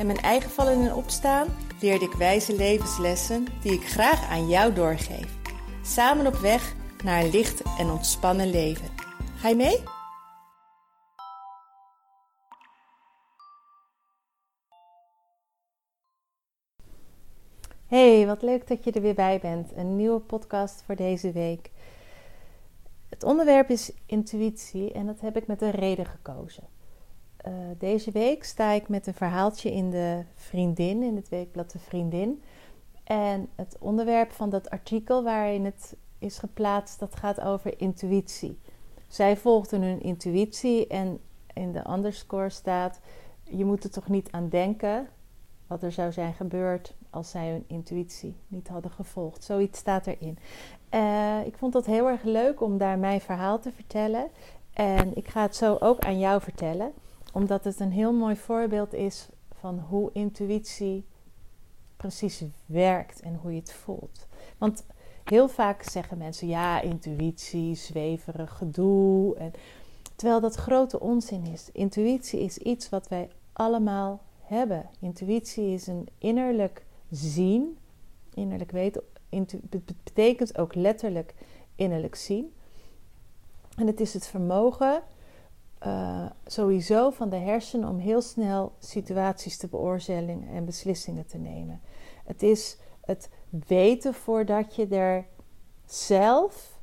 en mijn eigen vallen en opstaan leerde ik wijze levenslessen die ik graag aan jou doorgeef. Samen op weg naar een licht en ontspannen leven. Ga je mee? Hey, wat leuk dat je er weer bij bent. Een nieuwe podcast voor deze week. Het onderwerp is intuïtie en dat heb ik met een reden gekozen. Uh, deze week sta ik met een verhaaltje in de Vriendin, in het weekblad De Vriendin. En het onderwerp van dat artikel waarin het is geplaatst, dat gaat over intuïtie. Zij volgden hun intuïtie en in de underscore staat: Je moet er toch niet aan denken wat er zou zijn gebeurd als zij hun intuïtie niet hadden gevolgd. Zoiets staat erin. Uh, ik vond dat heel erg leuk om daar mijn verhaal te vertellen. En ik ga het zo ook aan jou vertellen, omdat het een heel mooi voorbeeld is van hoe intuïtie precies werkt en hoe je het voelt. Want heel vaak zeggen mensen: ja, intuïtie, zweverig gedoe. En, terwijl dat grote onzin is. Intuïtie is iets wat wij allemaal hebben. Intuïtie is een innerlijk zien, innerlijk weten. betekent ook letterlijk innerlijk zien. En het is het vermogen uh, sowieso van de hersenen om heel snel situaties te beoordelen en beslissingen te nemen. Het is het weten voordat je er zelf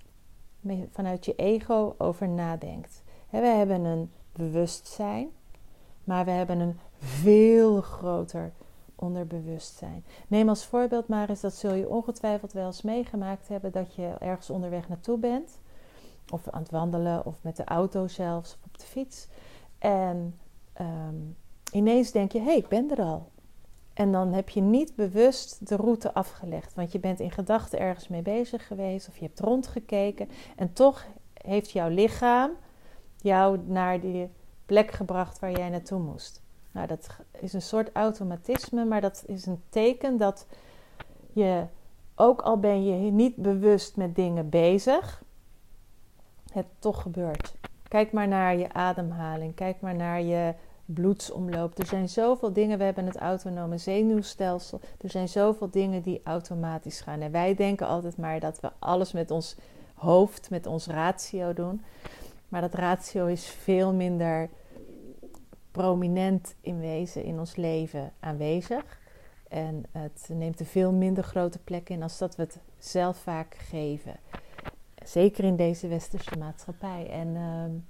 vanuit je ego over nadenkt. we hebben een bewustzijn, maar we hebben een veel groter onderbewustzijn. Neem als voorbeeld maar eens, dat zul je ongetwijfeld wel eens meegemaakt hebben, dat je ergens onderweg naartoe bent. Of aan het wandelen, of met de auto zelfs, of op de fiets. En um, ineens denk je, hé, hey, ik ben er al. En dan heb je niet bewust de route afgelegd. Want je bent in gedachten ergens mee bezig geweest. Of je hebt rondgekeken. En toch heeft jouw lichaam jou naar die plek gebracht waar jij naartoe moest. Nou, dat is een soort automatisme, maar dat is een teken dat je, ook al ben je niet bewust met dingen bezig, het toch gebeurt. Kijk maar naar je ademhaling, kijk maar naar je bloedsomloop. Er zijn zoveel dingen, we hebben het autonome zenuwstelsel, er zijn zoveel dingen die automatisch gaan. En wij denken altijd maar dat we alles met ons hoofd, met ons ratio doen. Maar dat ratio is veel minder prominent in wezen in ons leven aanwezig. En het neemt een veel minder grote plek in als dat we het zelf vaak geven. Zeker in deze westerse maatschappij. En uh,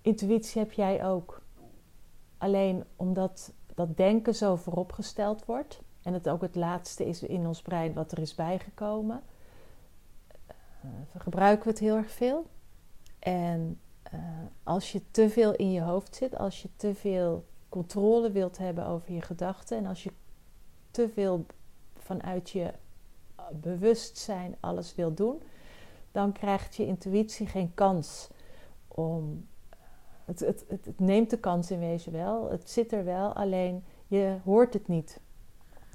intuïtie heb jij ook. Alleen omdat dat denken zo vooropgesteld wordt. En het ook het laatste is in ons brein wat er is bijgekomen. Uh, gebruiken we het heel erg veel. En uh, als je te veel in je hoofd zit, als je te veel controle wilt hebben over je gedachten en als je te veel vanuit je bewustzijn alles wilt doen, dan krijgt je intuïtie geen kans om. Het, het, het, neemt de kans in wezen wel, het zit er wel, alleen je hoort het niet,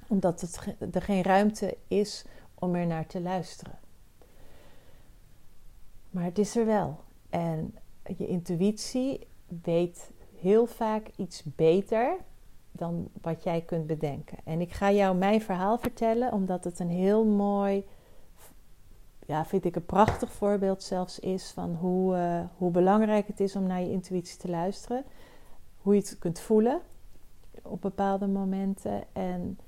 omdat er geen ruimte is om er naar te luisteren. Maar het is er wel. En je intuïtie weet heel vaak iets beter dan wat jij kunt bedenken. En ik ga jou mijn verhaal vertellen, omdat het een heel mooi, ja, vind ik een prachtig voorbeeld zelfs is van hoe, uh, hoe belangrijk het is om naar je intuïtie te luisteren. Hoe je het kunt voelen op bepaalde momenten en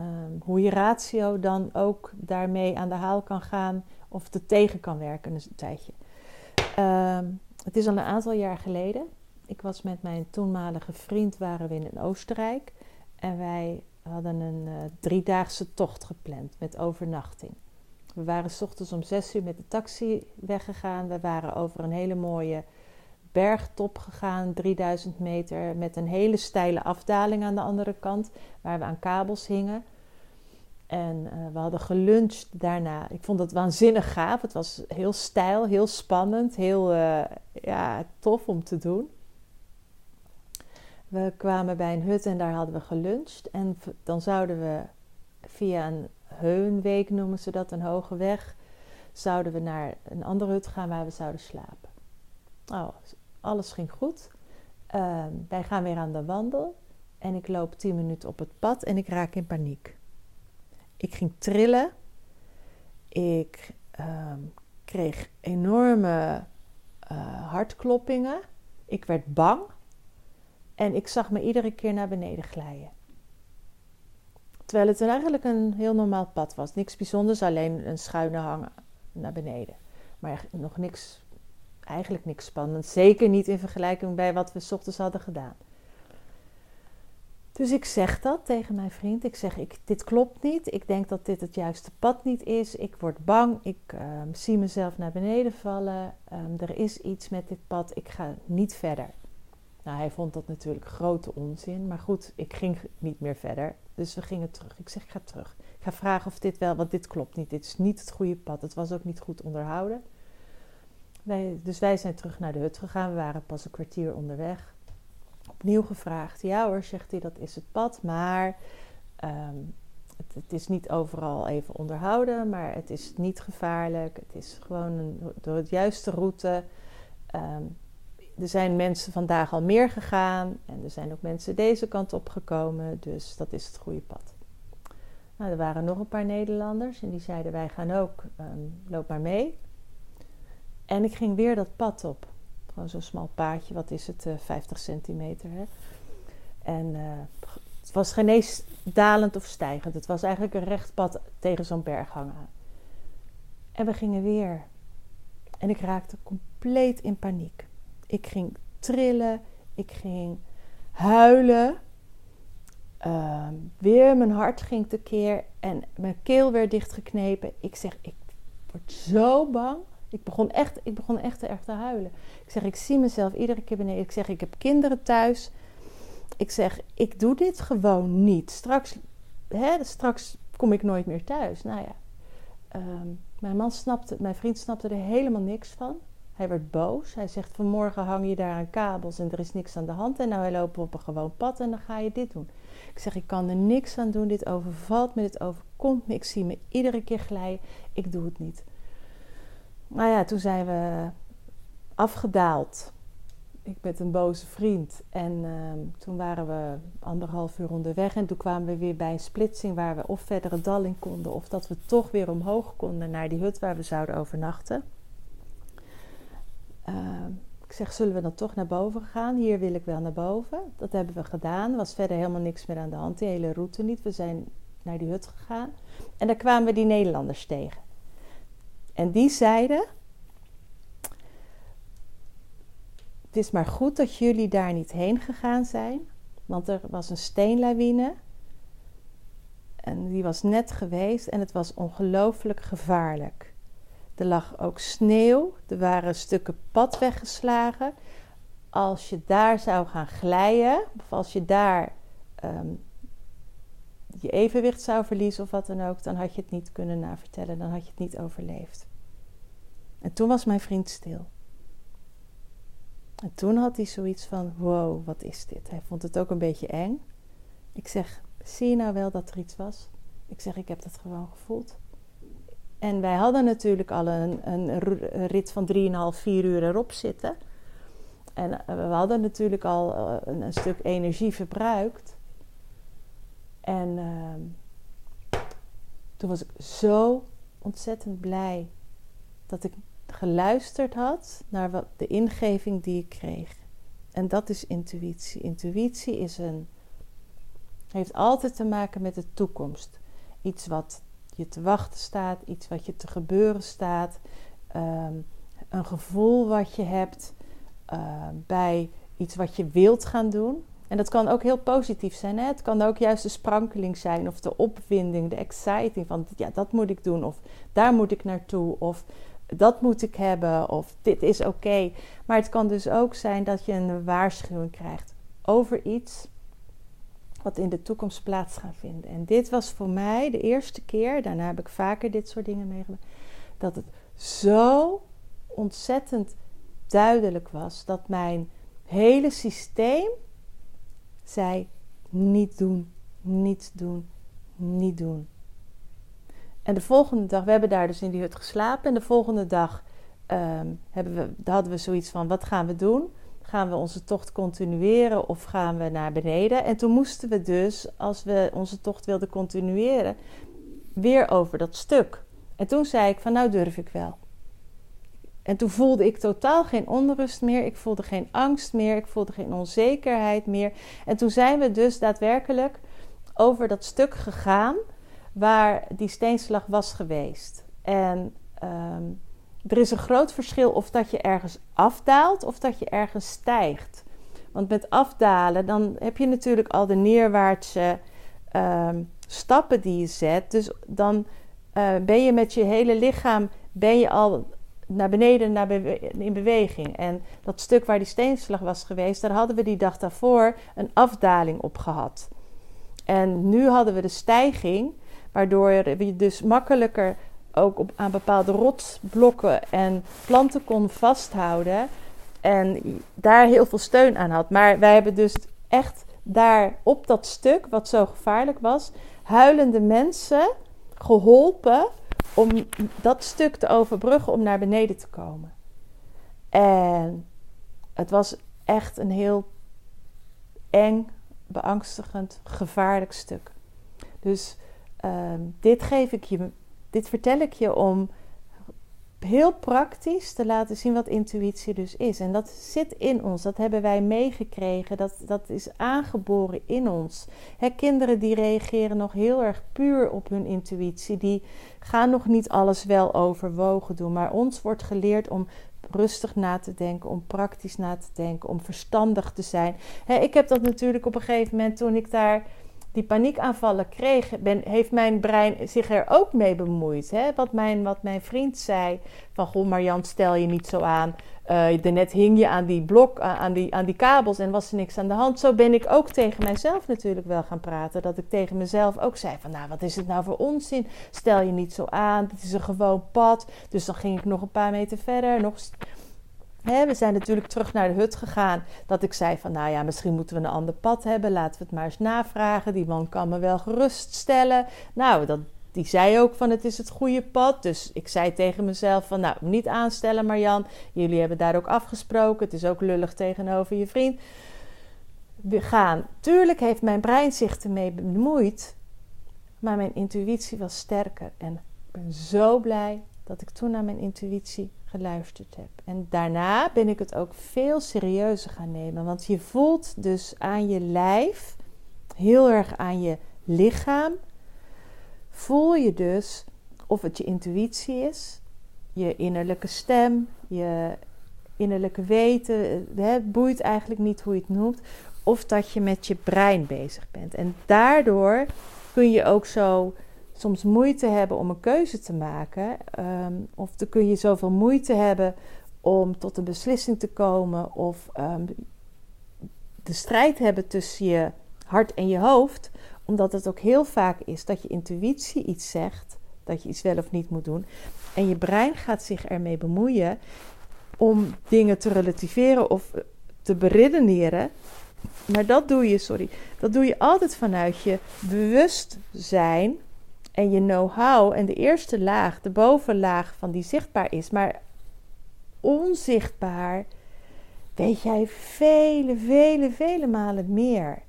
um, hoe je ratio dan ook daarmee aan de haal kan gaan of er tegen kan werken een tijdje. Um, het is al een aantal jaar geleden. Ik was met mijn toenmalige vriend, waren we in Oostenrijk. En wij hadden een uh, driedaagse tocht gepland met overnachting. We waren s ochtends om zes uur met de taxi weggegaan. We waren over een hele mooie bergtop gegaan, 3000 meter, met een hele steile afdaling aan de andere kant, waar we aan kabels hingen. En uh, we hadden geluncht daarna. Ik vond het waanzinnig gaaf. Het was heel stijl, heel spannend, heel uh, ja, tof om te doen. We kwamen bij een hut en daar hadden we geluncht. En dan zouden we via een heunweek, noemen ze dat, een hoge weg, zouden we naar een andere hut gaan waar we zouden slapen. Oh, alles ging goed. Uh, wij gaan weer aan de wandel en ik loop 10 minuten op het pad en ik raak in paniek. Ik ging trillen. Ik uh, kreeg enorme uh, hartkloppingen. Ik werd bang. En ik zag me iedere keer naar beneden glijden. Terwijl het eigenlijk een heel normaal pad was. Niks bijzonders, alleen een schuine hang naar beneden. Maar nog niks, eigenlijk niks spannends. Zeker niet in vergelijking bij wat we s ochtends hadden gedaan. Dus ik zeg dat tegen mijn vriend. Ik zeg, ik, dit klopt niet. Ik denk dat dit het juiste pad niet is. Ik word bang. Ik ehm, zie mezelf naar beneden vallen. Um, er is iets met dit pad. Ik ga niet verder. Nou, hij vond dat natuurlijk grote onzin. Maar goed, ik ging niet meer verder. Dus we gingen terug. Ik zeg, ik ga terug. Ik ga vragen of dit wel, want dit klopt niet. Dit is niet het goede pad. Het was ook niet goed onderhouden. Wij, dus wij zijn terug naar de hut gegaan. We waren pas een kwartier onderweg. Opnieuw gevraagd. Ja hoor, zegt hij, dat is het pad. Maar het, het, is niet overal even onderhouden. Maar het is niet gevaarlijk. Het is gewoon een, door het juiste route. Um, er zijn mensen vandaag al meer gegaan en er zijn ook mensen deze kant op gekomen, dus dat is het goede pad. Nou, er waren nog een paar Nederlanders en die zeiden: Wij gaan ook, um, loop maar mee. En ik ging weer dat pad op. Gewoon zo'n smal paadje, wat is het, uh, 50 centimeter. Hè? En uh, het was geen eens dalend of stijgend. Het was eigenlijk een recht pad tegen zo'n berghang aan. En we gingen weer. En ik raakte compleet in paniek. Ik ging trillen, ik ging huilen. Uh, weer mijn hart ging tekeer en mijn keel werd dichtgeknepen. Ik zeg, ik word zo bang. Ik begon echt, ik begon echt erg te huilen. Ik zeg, ik zie mezelf iedere keer beneden. Ik zeg, ik heb kinderen thuis. Ik zeg, ik doe dit gewoon niet. Straks, hè, straks kom ik nooit meer thuis. Nou ja, um, mijn man snapte, mijn vriend snapte er helemaal niks van. Hij werd boos. Hij zegt: Vanmorgen hang je daar aan kabels en er is niks aan de hand. En nou, lopen op een gewoon pad en dan ga je dit doen. Ik zeg: Ik kan er niks aan doen. Dit overvalt me, dit overkomt me. Ik zie me iedere keer glijden. Ik doe het niet. Nou ja, toen zijn we afgedaald. Ik met een boze vriend. En uh, toen waren we anderhalf uur onderweg. En toen kwamen we weer bij een splitsing waar we of verder het dal in konden. Of dat we toch weer omhoog konden naar die hut waar we zouden overnachten. Zeg, zullen we dan toch naar boven gaan? Hier wil ik wel naar boven. Dat hebben we gedaan. Was verder helemaal niks meer aan de hand, die hele route niet. We zijn naar die hut gegaan. En daar kwamen we die Nederlanders tegen. En die zeiden: Het is maar goed dat jullie daar niet heen gegaan zijn, want er was een steenlawine. En die was net geweest en het was ongelooflijk gevaarlijk. Er lag ook sneeuw. Er waren stukken pad weggeslagen. Als je daar zou gaan glijden, of als je daar um, je evenwicht zou verliezen of wat dan ook, dan had je het niet kunnen navertellen. Dan had je het niet overleefd. En toen was mijn vriend stil. En toen had hij zoiets van: wow, wat is dit? Hij vond het ook een beetje eng. Ik zeg: zie je nou wel dat er iets was? Ik zeg: ik heb dat gewoon gevoeld. En wij hadden natuurlijk al een, een rit van 3,5, 4 uur erop zitten. En eh, we hadden natuurlijk al eh, een, stuk energie verbruikt. En uh, toen was ik zo ontzettend blij dat ik geluisterd had naar wat, de ingeving die ik kreeg. En dat is intuïtie. Intuïtie is een, heeft altijd te maken met de toekomst. Iets wat je te wachten staat, iets wat je te gebeuren staat, ehm, een gevoel wat je hebt ehm, bij iets wat je wilt gaan doen. En dat kan ook heel positief zijn. Hè? Het kan ook juist de sprankeling zijn of de opwinding, de exciting van ja, dat moet ik doen of daar moet ik naartoe of dat moet ik hebben of dit is oké. Maar het kan dus ook zijn dat je een waarschuwing krijgt over iets wat in de toekomst plaats gaat vinden. En dit was voor mij de eerste keer, daarna heb ik vaker dit soort dingen meegemaakt, dat het zo ontzettend duidelijk was dat mijn hele systeem zei: niet doen, niet doen, niet doen. En de volgende dag, we hebben daar dus in die hut geslapen. En de volgende dag um, hebben we, hadden we zoiets van: wat gaan we doen? Gaan we onze tocht continueren of gaan we naar beneden? En toen moesten we dus, als we onze tocht wilden continueren, weer over dat stuk. En toen zei ik: van nou durf ik wel. En toen voelde ik totaal geen onrust meer. Ik voelde geen angst meer. Ik voelde geen onzekerheid meer. En toen zijn we dus daadwerkelijk over dat stuk gegaan waar die steenslag was geweest. En ehm, er is een groot verschil of dat je ergens afdaalt of dat je ergens stijgt. Want met afdalen, dan heb je natuurlijk al de neerwaartse ehm, stappen die je zet. Dus dan uh, ben je met je hele lichaam ben je al naar beneden naar in beweging. En dat stuk waar die steenslag was geweest, daar hadden we die dag daarvoor een afdaling op gehad. En nu hadden we de stijging, waardoor je dus makkelijker ook op, aan bepaalde rotsblokken en planten kon vasthouden. En daar heel veel steun aan had. Maar wij hebben dus echt daar op dat stuk, wat zo gevaarlijk was, huilende mensen geholpen om dat stuk te overbruggen om naar beneden te komen. En het was echt een heel eng, beangstigend, gevaarlijk stuk. Dus ehm, dit geef ik je, dit vertel ik je om heel praktisch te laten zien wat intuïtie dus is. En dat zit in ons, dat hebben wij meegekregen, dat, dat is aangeboren in ons. kinderen die reageren nog heel erg puur op hun intuïtie, die gaan nog niet alles wel overwogen doen. Maar ons wordt geleerd om rustig na te denken, om praktisch na te denken, om verstandig te zijn. ik heb dat natuurlijk op een gegeven moment toen ik daar die paniekaanvallen kreeg, ben, heeft mijn brein zich er ook mee bemoeid. Hè? Wat, mijn, wat mijn vriend zei: van goh, Marjan, stel je niet zo aan. Uh, daarnet hing je aan die blok, aan die, aan die kabels en was er niks aan de hand. Zo ben ik ook tegen mijzelf natuurlijk wel gaan praten. Dat ik tegen mezelf ook zei: van nou, wat is het nou voor onzin? Stel je niet zo aan. Dit is een gewoon pad. Dus dan ging ik nog een paar meter verder. Nog we zijn natuurlijk terug naar de hut gegaan. Dat ik zei van, nou ja, misschien moeten we een ander pad hebben. Laten we het maar eens navragen. Die man kan me wel geruststellen. Nou, dat, die zei ook van, het is het goede pad. Dus ik zei tegen mezelf van, nou, niet aanstellen Marjan. Jullie hebben daar ook afgesproken. Het is ook lullig tegenover je vriend. We gaan. Tuurlijk heeft mijn brein zich ermee bemoeid. Maar mijn intuïtie was sterker. En ik ben zo blij dat ik toen naar mijn intuïtie geluisterd heb. En daarna ben ik het ook veel serieuzer gaan nemen. Want je voelt dus aan je lijf, heel erg aan je lichaam, voel je dus of het je intuïtie is, je innerlijke stem, je innerlijke weten. Het boeit eigenlijk niet hoe je het noemt. Of dat je met je brein bezig bent. En daardoor kun je ook zo soms moeite hebben om een keuze te maken. Ehm, of dan kun je zoveel moeite hebben om tot een beslissing te komen. Of um, de strijd hebben tussen je hart en je hoofd. Omdat het ook heel vaak is dat je intuïtie iets zegt. Dat je iets wel of niet moet doen. En je brein gaat zich ermee bemoeien om dingen te relativeren of te beredeneren. Maar dat doe je, sorry, dat doe je altijd vanuit je bewustzijn en je know-how en de eerste laag, de bovenlaag van die zichtbaar is, maar onzichtbaar, weet jij vele, vele, vele malen meer.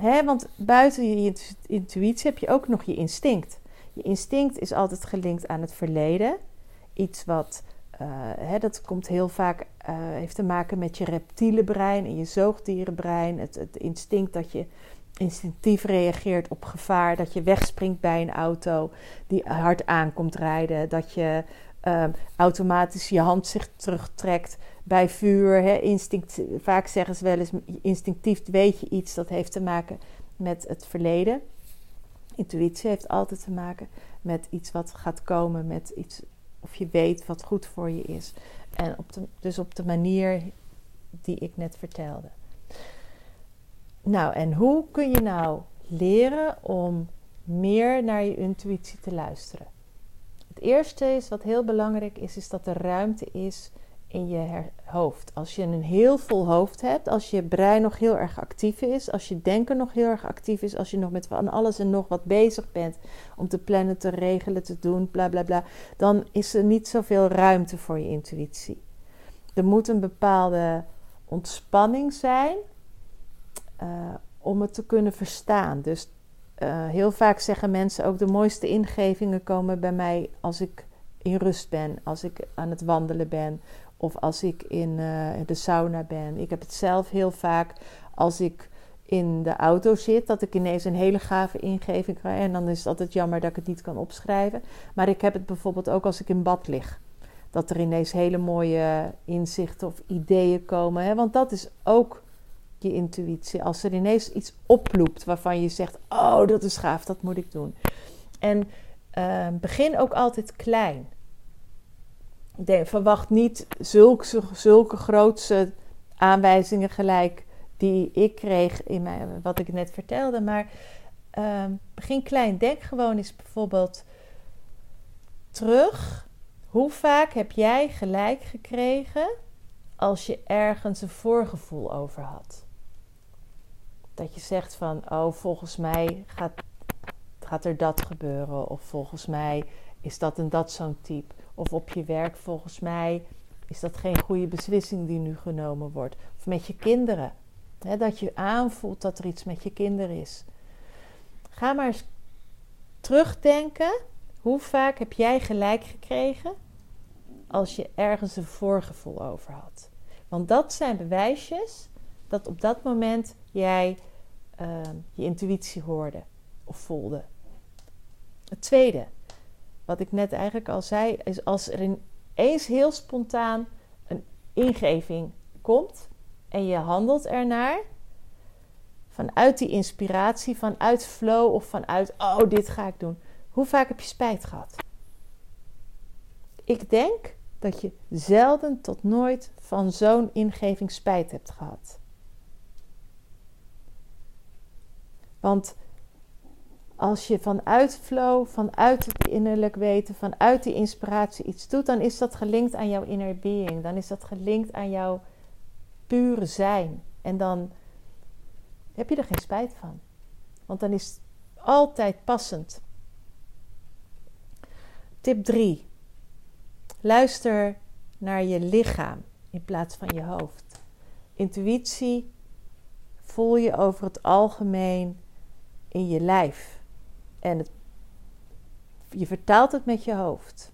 He, want buiten je intuïtie heb je ook nog je instinct. Je instinct is altijd gelinkt aan het verleden. Iets wat, uh, dat komt heel vaak, uh, heeft te maken met je reptiele brein en je zoogdierenbrein. Het, het instinct dat je instinctief reageert op gevaar, dat je wegspringt bij een auto die hard aankomt rijden, dat je uh, automatisch je hand zich terugtrekt bij vuur. Hè, instinct, vaak zeggen ze wel eens, instinctief weet je iets dat heeft te maken met het verleden. Intuïtie heeft altijd te maken met iets wat gaat komen, met iets of je weet wat goed voor je is. En op dus op de manier die ik net vertelde. Nou, en hoe kun je nou leren om meer naar je intuïtie te luisteren? Het eerste is wat heel belangrijk is, is dat er ruimte is in je hoofd. Als je een heel vol hoofd hebt, als je brein nog heel erg actief is, als je denken nog heel erg actief is, als je nog met van alles en nog wat bezig bent om te plannen, te regelen, te doen, bla bla bla, dan is er niet zoveel ruimte voor je intuïtie. Er moet een bepaalde ontspanning zijn om het te kunnen verstaan. Dus uh, heel vaak zeggen mensen ook de mooiste ingevingen komen bij mij als ik in rust ben, als ik aan het wandelen ben of als ik in uh, de sauna ben. Ik heb het zelf heel vaak als ik in de auto zit, dat ik ineens een hele gave ingeving krijg. En dan is het altijd jammer dat ik het niet kan opschrijven. Maar ik heb het bijvoorbeeld ook als ik in bad lig. Dat er ineens hele mooie inzichten of ideeën komen. Hè? Want dat is ook je intuïtie. Als er ineens iets oploopt waarvan je zegt: Oh, dat is gaaf, dat moet ik doen. En uh, begin ook altijd klein. Denk, verwacht niet zulke, zulke grootse aanwijzingen gelijk die ik kreeg in mijn, wat ik net vertelde. Maar uh, begin klein. Denk gewoon eens bijvoorbeeld terug. Hoe vaak heb jij gelijk gekregen als je ergens een voorgevoel over had? Dat je zegt van, oh, volgens mij gaat, gaat er dat gebeuren. Of volgens mij is dat en dat zo'n type. Of op je werk, volgens mij is dat geen goede beslissing die nu genomen wordt. Of met je kinderen. dat je aanvoelt dat er iets met je kinderen is. Ga maar eens terugdenken. Hoe vaak heb jij gelijk gekregen als je ergens een voorgevoel over had? Want dat zijn bewijsjes dat op dat moment jij ehm, je intuïtie hoorde of voelde. Het tweede, wat ik net eigenlijk al zei, is als er ineens heel spontaan een ingeving komt en je handelt ernaar, vanuit die inspiratie, vanuit flow of vanuit, oh, dit ga ik doen. Hoe vaak heb je spijt gehad? Ik denk dat je zelden tot nooit van zo'n ingeving spijt hebt gehad. Want als je vanuit flow, vanuit het innerlijk weten, vanuit die inspiratie iets doet, dan is dat gelinkt aan jouw inner being. Dan is dat gelinkt aan jouw pure zijn. En dan heb je er geen spijt van. Want dan is het altijd passend. Tip 3. Luister naar je lichaam in plaats van je hoofd. Intuïtie voel je over het algemeen in je lijf. En het, je vertaalt het met je hoofd.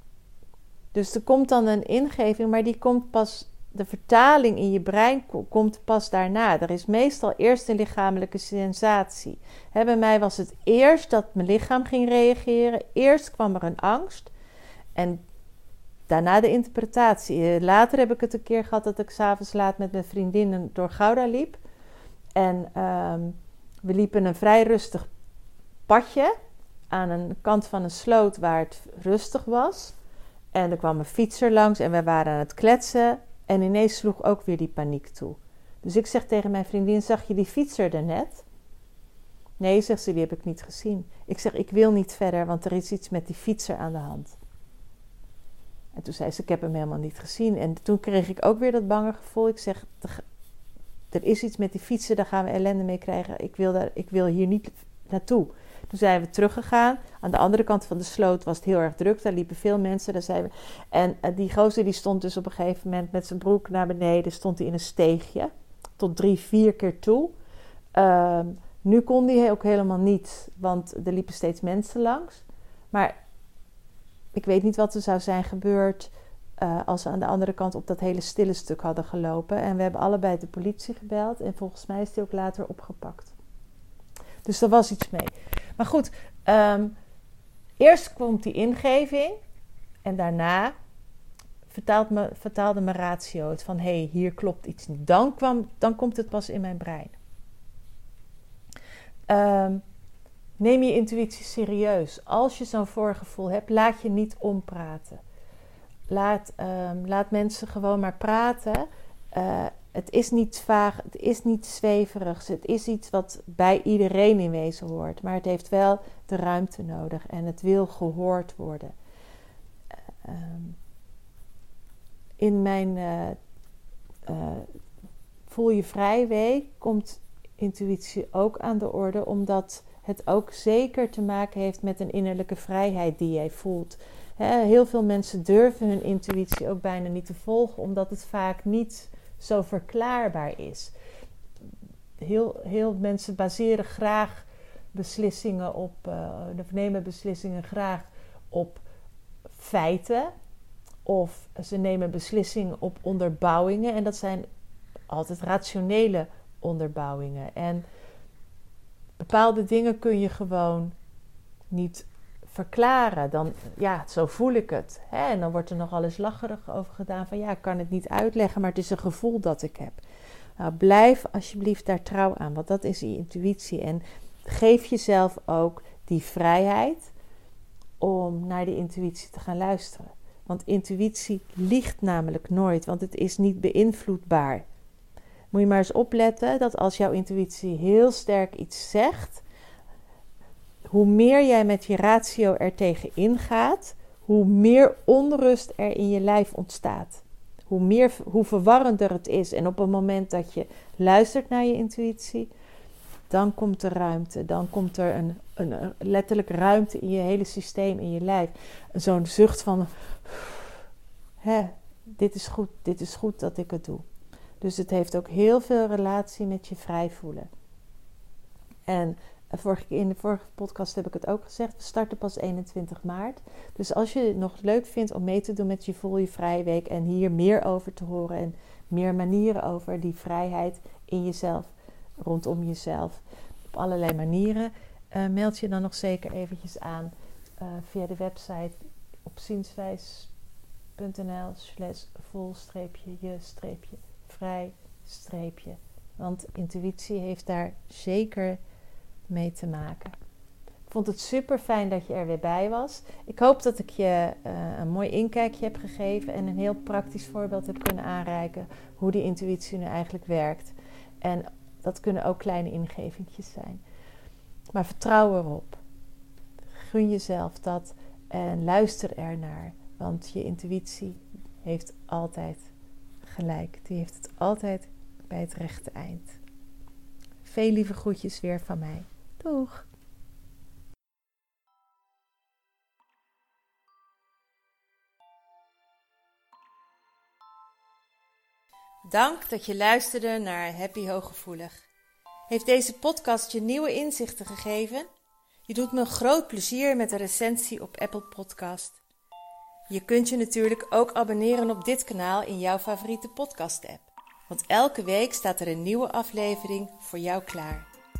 Dus er komt dan een ingeving, maar die komt pas. De vertaling in je brein komt pas daarna. Er is meestal eerst een lichamelijke sensatie. bij mij was het eerst dat mijn lichaam ging reageren. Eerst kwam er een angst. En daarna de interpretatie. Eh, later heb ik het een keer gehad dat ik s'avonds laat met mijn vriendinnen door Gouda liep. En ehm, we liepen een vrij rustig padje aan een kant van een sloot waar het rustig was. En er kwam een fietser langs en we waren aan het kletsen. En ineens sloeg ook weer die paniek toe. Dus ik zeg tegen mijn vriendin: Zag je die fietser er net? Nee, zegt ze, die heb ik niet gezien. Ik zeg: Ik wil niet verder, want er is iets met die fietser aan de hand. En toen zei ze: Ik heb hem helemaal niet gezien. En toen kreeg ik ook weer dat bange gevoel. Ik zeg: Er is iets met die fietser, daar gaan we ellende mee krijgen. Ik wil, daar, ik wil hier niet naartoe. Toen zijn we teruggegaan. Aan de andere kant van de sloot was het heel erg druk. Daar liepen veel mensen. Daar zijn we... En uh, die gozer die stond dus op een gegeven moment met zijn broek naar beneden. Stond hij in een steegje. Tot drie, vier keer toe. Uh, nu kon hij ook helemaal niet. Want er liepen steeds mensen langs. Maar ik weet niet wat er zou zijn gebeurd... Uh, als we aan de andere kant op dat hele stille stuk hadden gelopen. En we hebben allebei de politie gebeld. En volgens mij is hij ook later opgepakt. Dus er was iets mee. Maar goed, um, eerst komt die ingeving en daarna vertaalt me, vertaalde mijn ratio het van hé, hey, hier klopt iets niet. Dan, kwam, dan komt het pas in mijn brein. Um, neem je intuïtie serieus. Als je zo'n voorgevoel hebt, laat je niet ompraten. Laat, ehm, laat mensen gewoon maar praten. Uh, het is niet vaag, het is niet zweverig. Het is iets wat bij iedereen in wezen hoort. Maar het heeft wel de ruimte nodig en het wil gehoord worden. Ehm, in mijn uh, uh, Voel je vrij week komt intuïtie ook aan de orde, omdat het ook zeker te maken heeft met een innerlijke vrijheid die jij voelt. Heel veel mensen durven hun intuïtie ook bijna niet te volgen, omdat het vaak niet zo verklaarbaar is. Heel, heel mensen baseren graag beslissingen op, uh, nemen beslissingen graag op feiten. Of ze nemen beslissingen op onderbouwingen. En dat zijn altijd rationele onderbouwingen. En bepaalde dingen kun je gewoon niet verklaren. Dan, ja, zo voel ik het. Hè? En dan wordt er nog alles lacherig over gedaan. Van ja, ik kan het niet uitleggen, maar het is een gevoel dat ik heb. Nou, blijf alsjeblieft daar trouw aan, want dat is die intuïtie. En geef jezelf ook die vrijheid om naar die intuïtie te gaan luisteren. Want intuïtie liegt namelijk nooit, want het is niet beïnvloedbaar. Moet je maar eens opletten dat als jouw intuïtie heel sterk iets zegt, hoe meer jij met je ratio er tegen ingaat, hoe meer onrust er in je lijf ontstaat. Hoe, meer, hoe verwarrender het is. En op het moment dat je luistert naar je intuïtie, dan komt er ruimte. Dan komt er een, een, letterlijk ruimte in je hele systeem, in je lijf. Zo'n zucht van: hè, dit is goed, dit is goed dat ik het doe. Dus het heeft ook heel veel relatie met je vrij voelen. En in de vorige podcast heb ik het ook gezegd. We starten pas 21 maart. Dus als je het nog leuk vindt om mee te doen met je Voel je Vrij Week en hier meer over te horen en meer manieren over die vrijheid in jezelf, rondom jezelf, op allerlei manieren, uh, meld je dan nog zeker eventjes aan uh, via de website op zienswijs.nl slash vol-je-streepje vrij streepje. Want intuïtie heeft daar zeker mee te maken. Ik vond het super fijn dat je er weer bij was. Ik hoop dat ik je uh, een mooi inkijkje heb gegeven en een heel praktisch voorbeeld heb kunnen aanreiken hoe die intuïtie nu eigenlijk werkt. En dat kunnen ook kleine ingevingjes zijn. Maar vertrouw erop. Gun jezelf dat en luister ernaar. Want je intuïtie heeft altijd gelijk. Die heeft het altijd bij het rechte eind. Veel lieve groetjes weer van mij. Doeg! Dank dat je luisterde naar Happy Hooggevoelig. Heeft deze podcast je nieuwe inzichten gegeven? Je doet me groot plezier met een recensie op Apple Podcast. Je kunt je natuurlijk ook abonneren op dit kanaal in jouw favoriete podcast-app. Want elke week staat er een nieuwe aflevering voor jou klaar.